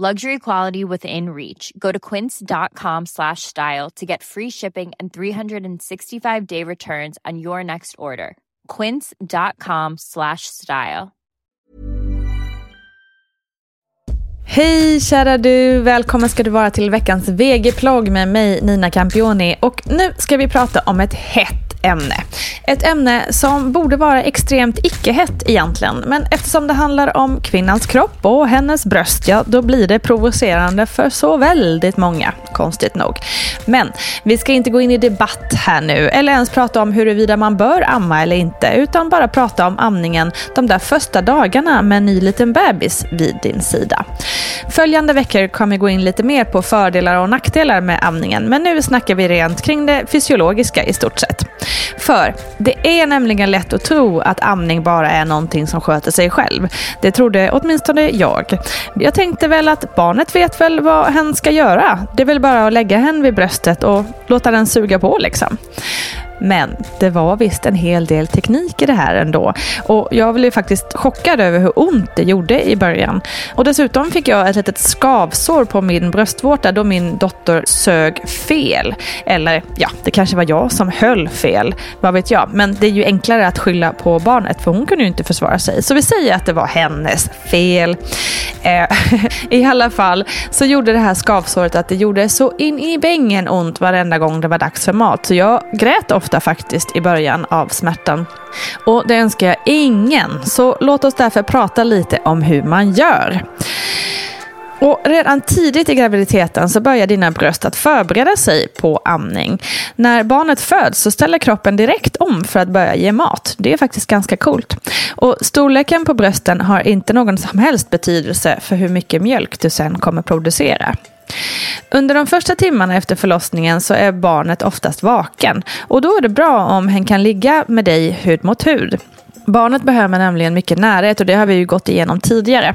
Luxury quality within reach. Go to quince.com slash style to get free shipping and 365 day returns on your next order. Quince.com slash style. Hej kära du! Välkommen ska du vara till veckans VG-plogg med mig Nina Campioni. Och nu ska vi prata om ett hett ämne. Ett ämne som borde vara extremt icke-hett egentligen. Men eftersom det handlar om kvinnans kropp och hennes bröst, ja då blir det provocerande för så väldigt många, konstigt nog. Men vi ska inte gå in i debatt här nu, eller ens prata om huruvida man bör amma eller inte, utan bara prata om amningen de där första dagarna med en ny liten bebis vid din sida. Följande veckor kommer vi gå in lite mer på fördelar och nackdelar med amningen, men nu snackar vi rent kring det fysiologiska i stort sett. För det är nämligen lätt att tro att amning bara är någonting som sköter sig själv. Det trodde åtminstone jag. Jag tänkte väl att barnet vet väl vad hen ska göra. Det är väl bara att lägga hen vid bröstet och låta den suga på liksom. Men det var visst en hel del teknik i det här ändå. Och jag blev faktiskt chockad över hur ont det gjorde i början. Och dessutom fick jag ett litet skavsår på min bröstvårta då min dotter sög fel. Eller ja, det kanske var jag som höll fel. Vad vet jag. Men det är ju enklare att skylla på barnet för hon kunde ju inte försvara sig. Så vi säger att det var hennes fel. Eh, I alla fall så gjorde det här skavsåret att det gjorde så in i bängen ont varenda gång det var dags för mat. Så jag grät ofta ofta faktiskt i början av smärtan. Och det önskar jag ingen, så låt oss därför prata lite om hur man gör. Och redan tidigt i graviditeten så börjar dina bröst att förbereda sig på amning. När barnet föds så ställer kroppen direkt om för att börja ge mat. Det är faktiskt ganska coolt. Och storleken på brösten har inte någon som helst betydelse för hur mycket mjölk du sen kommer producera. Under de första timmarna efter förlossningen så är barnet oftast vaken och då är det bra om hen kan ligga med dig hud mot hud. Barnet behöver nämligen mycket närhet och det har vi ju gått igenom tidigare.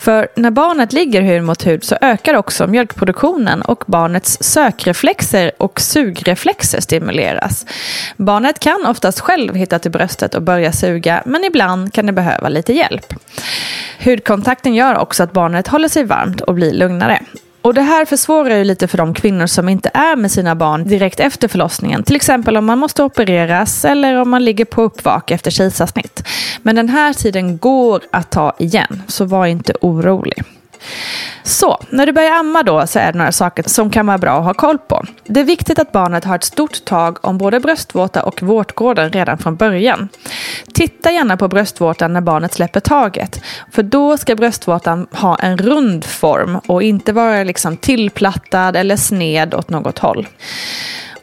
För när barnet ligger hud mot hud så ökar också mjölkproduktionen och barnets sökreflexer och sugreflexer stimuleras. Barnet kan oftast själv hitta till bröstet och börja suga men ibland kan det behöva lite hjälp. Hudkontakten gör också att barnet håller sig varmt och blir lugnare. Och det här försvårar ju lite för de kvinnor som inte är med sina barn direkt efter förlossningen. Till exempel om man måste opereras eller om man ligger på uppvak efter kejsarsnitt. Men den här tiden går att ta igen, så var inte orolig. Så, när du börjar amma då så är det några saker som kan vara bra att ha koll på. Det är viktigt att barnet har ett stort tag om både bröstvårta och vårtgården redan från början. Titta gärna på bröstvårtan när barnet släpper taget. För då ska bröstvårtan ha en rund form och inte vara liksom tillplattad eller sned åt något håll.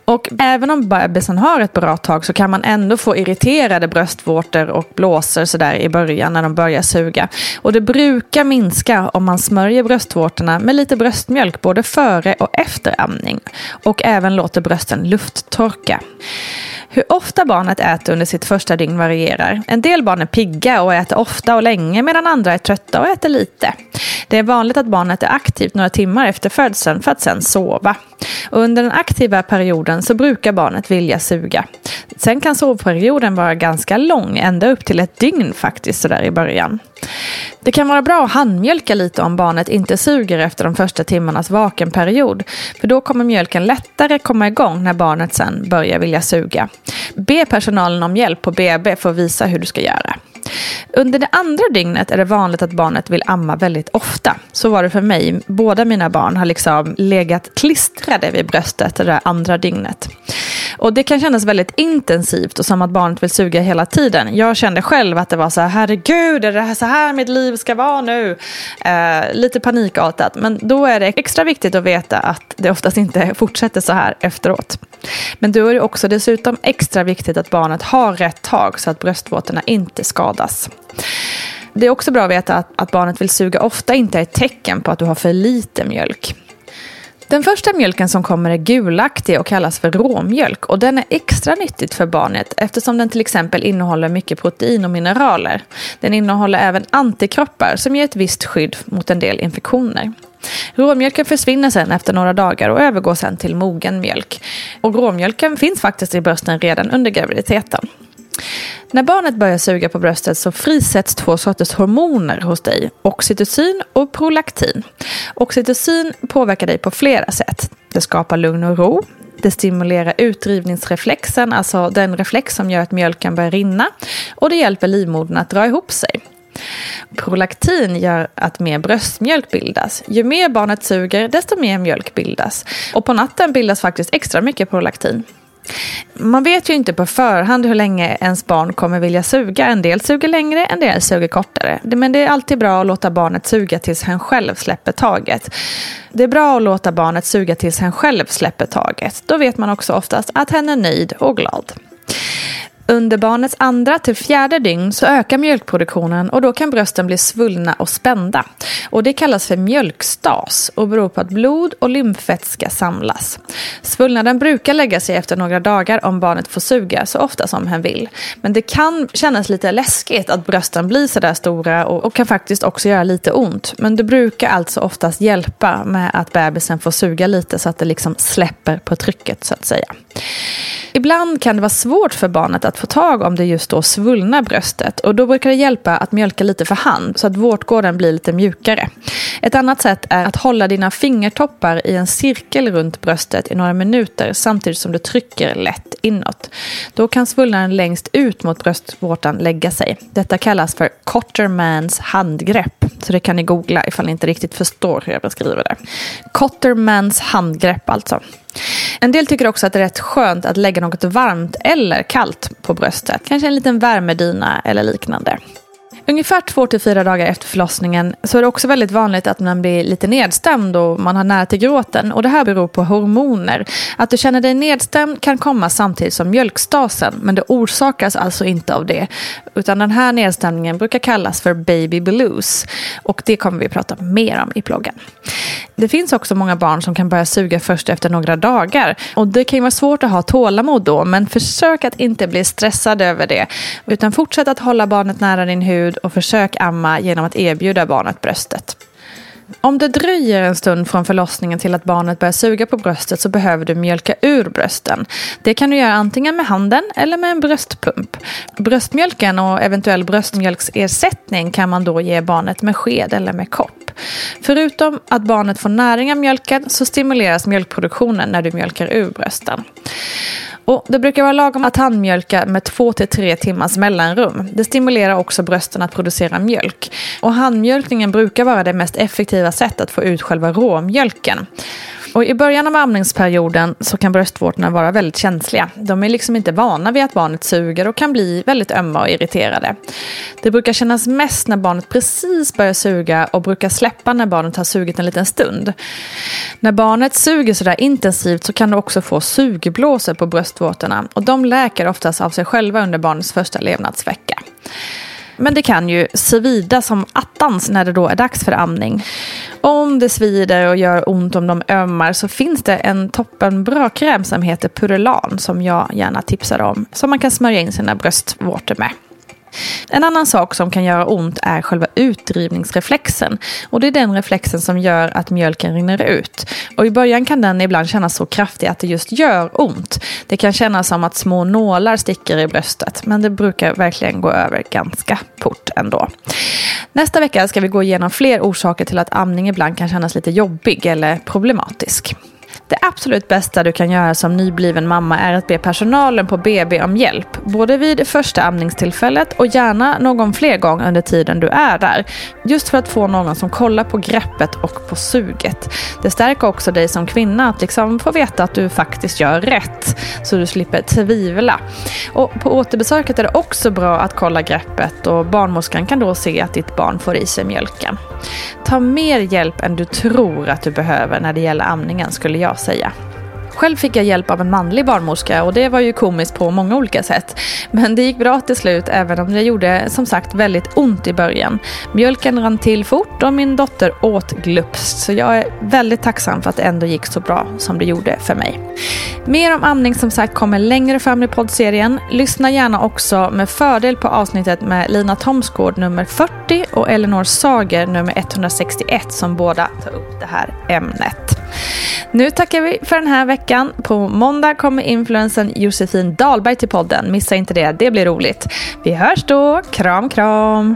Och även om bebisen har ett bra tag så kan man ändå få irriterade bröstvårtor och blåsor sådär i början när de börjar suga. Och det brukar minska om man smörjer bröstvårtorna med lite bröstmjölk både före och efter amning. Och även låter brösten lufttorka. Hur ofta barnet äter under sitt första dygn varierar. En del barn är pigga och äter ofta och länge medan andra är trötta och äter lite. Det är vanligt att barnet är aktivt några timmar efter födseln för att sedan sova. Och under den aktiva perioden så brukar barnet vilja suga. Sen kan sovperioden vara ganska lång, ända upp till ett dygn faktiskt sådär i början. Det kan vara bra att handmjölka lite om barnet inte suger efter de första timmarnas vakenperiod. För då kommer mjölken lättare komma igång när barnet sen börjar vilja suga. Be personalen om hjälp på BB för att visa hur du ska göra. Under det andra dygnet är det vanligt att barnet vill amma väldigt ofta. Så var det för mig. Båda mina barn har liksom legat klistrade vid bröstet det där andra dygnet. Och det kan kännas väldigt intensivt och som att barnet vill suga hela tiden. Jag kände själv att det var så här, herregud, är det så här mitt liv ska vara nu? Eh, lite panikartat. Men då är det extra viktigt att veta att det oftast inte fortsätter så här efteråt. Men då är det också dessutom extra viktigt att barnet har rätt tag så att bröstvårtorna inte skadas. Det är också bra att veta att, att barnet vill suga ofta inte är ett tecken på att du har för lite mjölk. Den första mjölken som kommer är gulaktig och kallas för råmjölk och den är extra nyttigt för barnet eftersom den till exempel innehåller mycket protein och mineraler. Den innehåller även antikroppar som ger ett visst skydd mot en del infektioner. Råmjölken försvinner sen efter några dagar och övergår sen till mogen mjölk. Och råmjölken finns faktiskt i brösten redan under graviditeten. När barnet börjar suga på bröstet så frisätts två sorters hormoner hos dig, oxytocin och prolaktin. Oxytocin påverkar dig på flera sätt. Det skapar lugn och ro, det stimulerar utdrivningsreflexen, alltså den reflex som gör att mjölken börjar rinna. Och det hjälper livmodern att dra ihop sig. Prolaktin gör att mer bröstmjölk bildas. Ju mer barnet suger, desto mer mjölk bildas. Och på natten bildas faktiskt extra mycket prolaktin. Man vet ju inte på förhand hur länge ens barn kommer vilja suga. En del suger längre, en del suger kortare. Men det är alltid bra att låta barnet suga tills hen själv släpper taget. Det är bra att låta barnet suga tills hen själv släpper taget. Då vet man också oftast att hen är nöjd och glad. Under barnets andra till fjärde dygn så ökar mjölkproduktionen och då kan brösten bli svullna och spända. Och det kallas för mjölkstas och beror på att blod och lymfvätska samlas. Svullnaden brukar lägga sig efter några dagar om barnet får suga så ofta som hen vill. Men det kan kännas lite läskigt att brösten blir sådär stora och, och kan faktiskt också göra lite ont. Men det brukar alltså oftast hjälpa med att bebisen får suga lite så att det liksom släpper på trycket så att säga. Ibland kan det vara svårt för barnet att få tag om det just då svullna bröstet och då brukar det hjälpa att mjölka lite för hand så att vårtgården blir lite mjukare. Ett annat sätt är att hålla dina fingertoppar i en cirkel runt bröstet i några minuter samtidigt som du trycker lätt inåt. Då kan svullnaden längst ut mot bröstvårtan lägga sig. Detta kallas för Cottermans handgrepp. Så det kan ni googla ifall ni inte riktigt förstår hur jag beskriver det. Cottermans handgrepp alltså. En del tycker också att det är rätt skönt att lägga något varmt eller kallt på bröstet. Kanske en liten värmedyna eller liknande. Ungefär två till fyra dagar efter förlossningen så är det också väldigt vanligt att man blir lite nedstämd och man har nära till gråten. Och det här beror på hormoner. Att du känner dig nedstämd kan komma samtidigt som mjölkstasen, men det orsakas alltså inte av det. Utan den här nedstämningen brukar kallas för baby blues. Och det kommer vi prata mer om i bloggen. Det finns också många barn som kan börja suga först efter några dagar. Och det kan ju vara svårt att ha tålamod då, men försök att inte bli stressad över det. Utan fortsätt att hålla barnet nära din hud och försök amma genom att erbjuda barnet bröstet. Om det dröjer en stund från förlossningen till att barnet börjar suga på bröstet så behöver du mjölka ur brösten. Det kan du göra antingen med handen eller med en bröstpump. Bröstmjölken och eventuell bröstmjölksersättning kan man då ge barnet med sked eller med kopp. Förutom att barnet får näring av mjölken så stimuleras mjölkproduktionen när du mjölkar ur brösten. Och det brukar vara lagom att handmjölka med 2-3 timmars mellanrum. Det stimulerar också brösten att producera mjölk. Och handmjölkningen brukar vara det mest effektiva sättet att få ut själva råmjölken. Och I början av amningsperioden så kan bröstvårtorna vara väldigt känsliga. De är liksom inte vana vid att barnet suger och kan bli väldigt ömma och irriterade. Det brukar kännas mest när barnet precis börjar suga och brukar släppa när barnet har sugit en liten stund. När barnet suger sådär intensivt så kan du också få sugblåsor på bröstvårtorna och de läker oftast av sig själva under barnets första levnadsvecka. Men det kan ju svida som attans när det då är dags för amning. Om det svider och gör ont om de ömmar så finns det en toppenbra kräm som heter Purulan som jag gärna tipsar om. Som man kan smörja in sina bröstvårtor med. En annan sak som kan göra ont är själva utdrivningsreflexen. Och det är den reflexen som gör att mjölken rinner ut. Och i början kan den ibland kännas så kraftig att det just gör ont. Det kan kännas som att små nålar sticker i bröstet. Men det brukar verkligen gå över ganska fort ändå. Nästa vecka ska vi gå igenom fler orsaker till att amning ibland kan kännas lite jobbig eller problematisk. Det absolut bästa du kan göra som nybliven mamma är att be personalen på BB om hjälp. Både vid första amningstillfället och gärna någon fler gång under tiden du är där. Just för att få någon som kollar på greppet och på suget. Det stärker också dig som kvinna att liksom få veta att du faktiskt gör rätt. Så du slipper tvivla. Och på återbesöket är det också bra att kolla greppet och barnmorskan kan då se att ditt barn får i sig mjölken. Ta mer hjälp än du tror att du behöver när det gäller amningen skulle jag säga. Själv fick jag hjälp av en manlig barnmorska och det var ju komiskt på många olika sätt. Men det gick bra till slut även om det gjorde som sagt väldigt ont i början. Mjölken rann till fort och min dotter åt glupskt så jag är väldigt tacksam för att det ändå gick så bra som det gjorde för mig. Mer om amning som sagt kommer längre fram i poddserien. Lyssna gärna också med fördel på avsnittet med Lina Thomsgård nummer 40 och Elinor Sager nummer 161 som båda tar upp det här ämnet. Nu tackar vi för den här veckan. På måndag kommer influensen Josefin Dahlberg till podden. Missa inte det, det blir roligt. Vi hörs då. Kram, kram!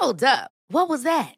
Hold up. What was that?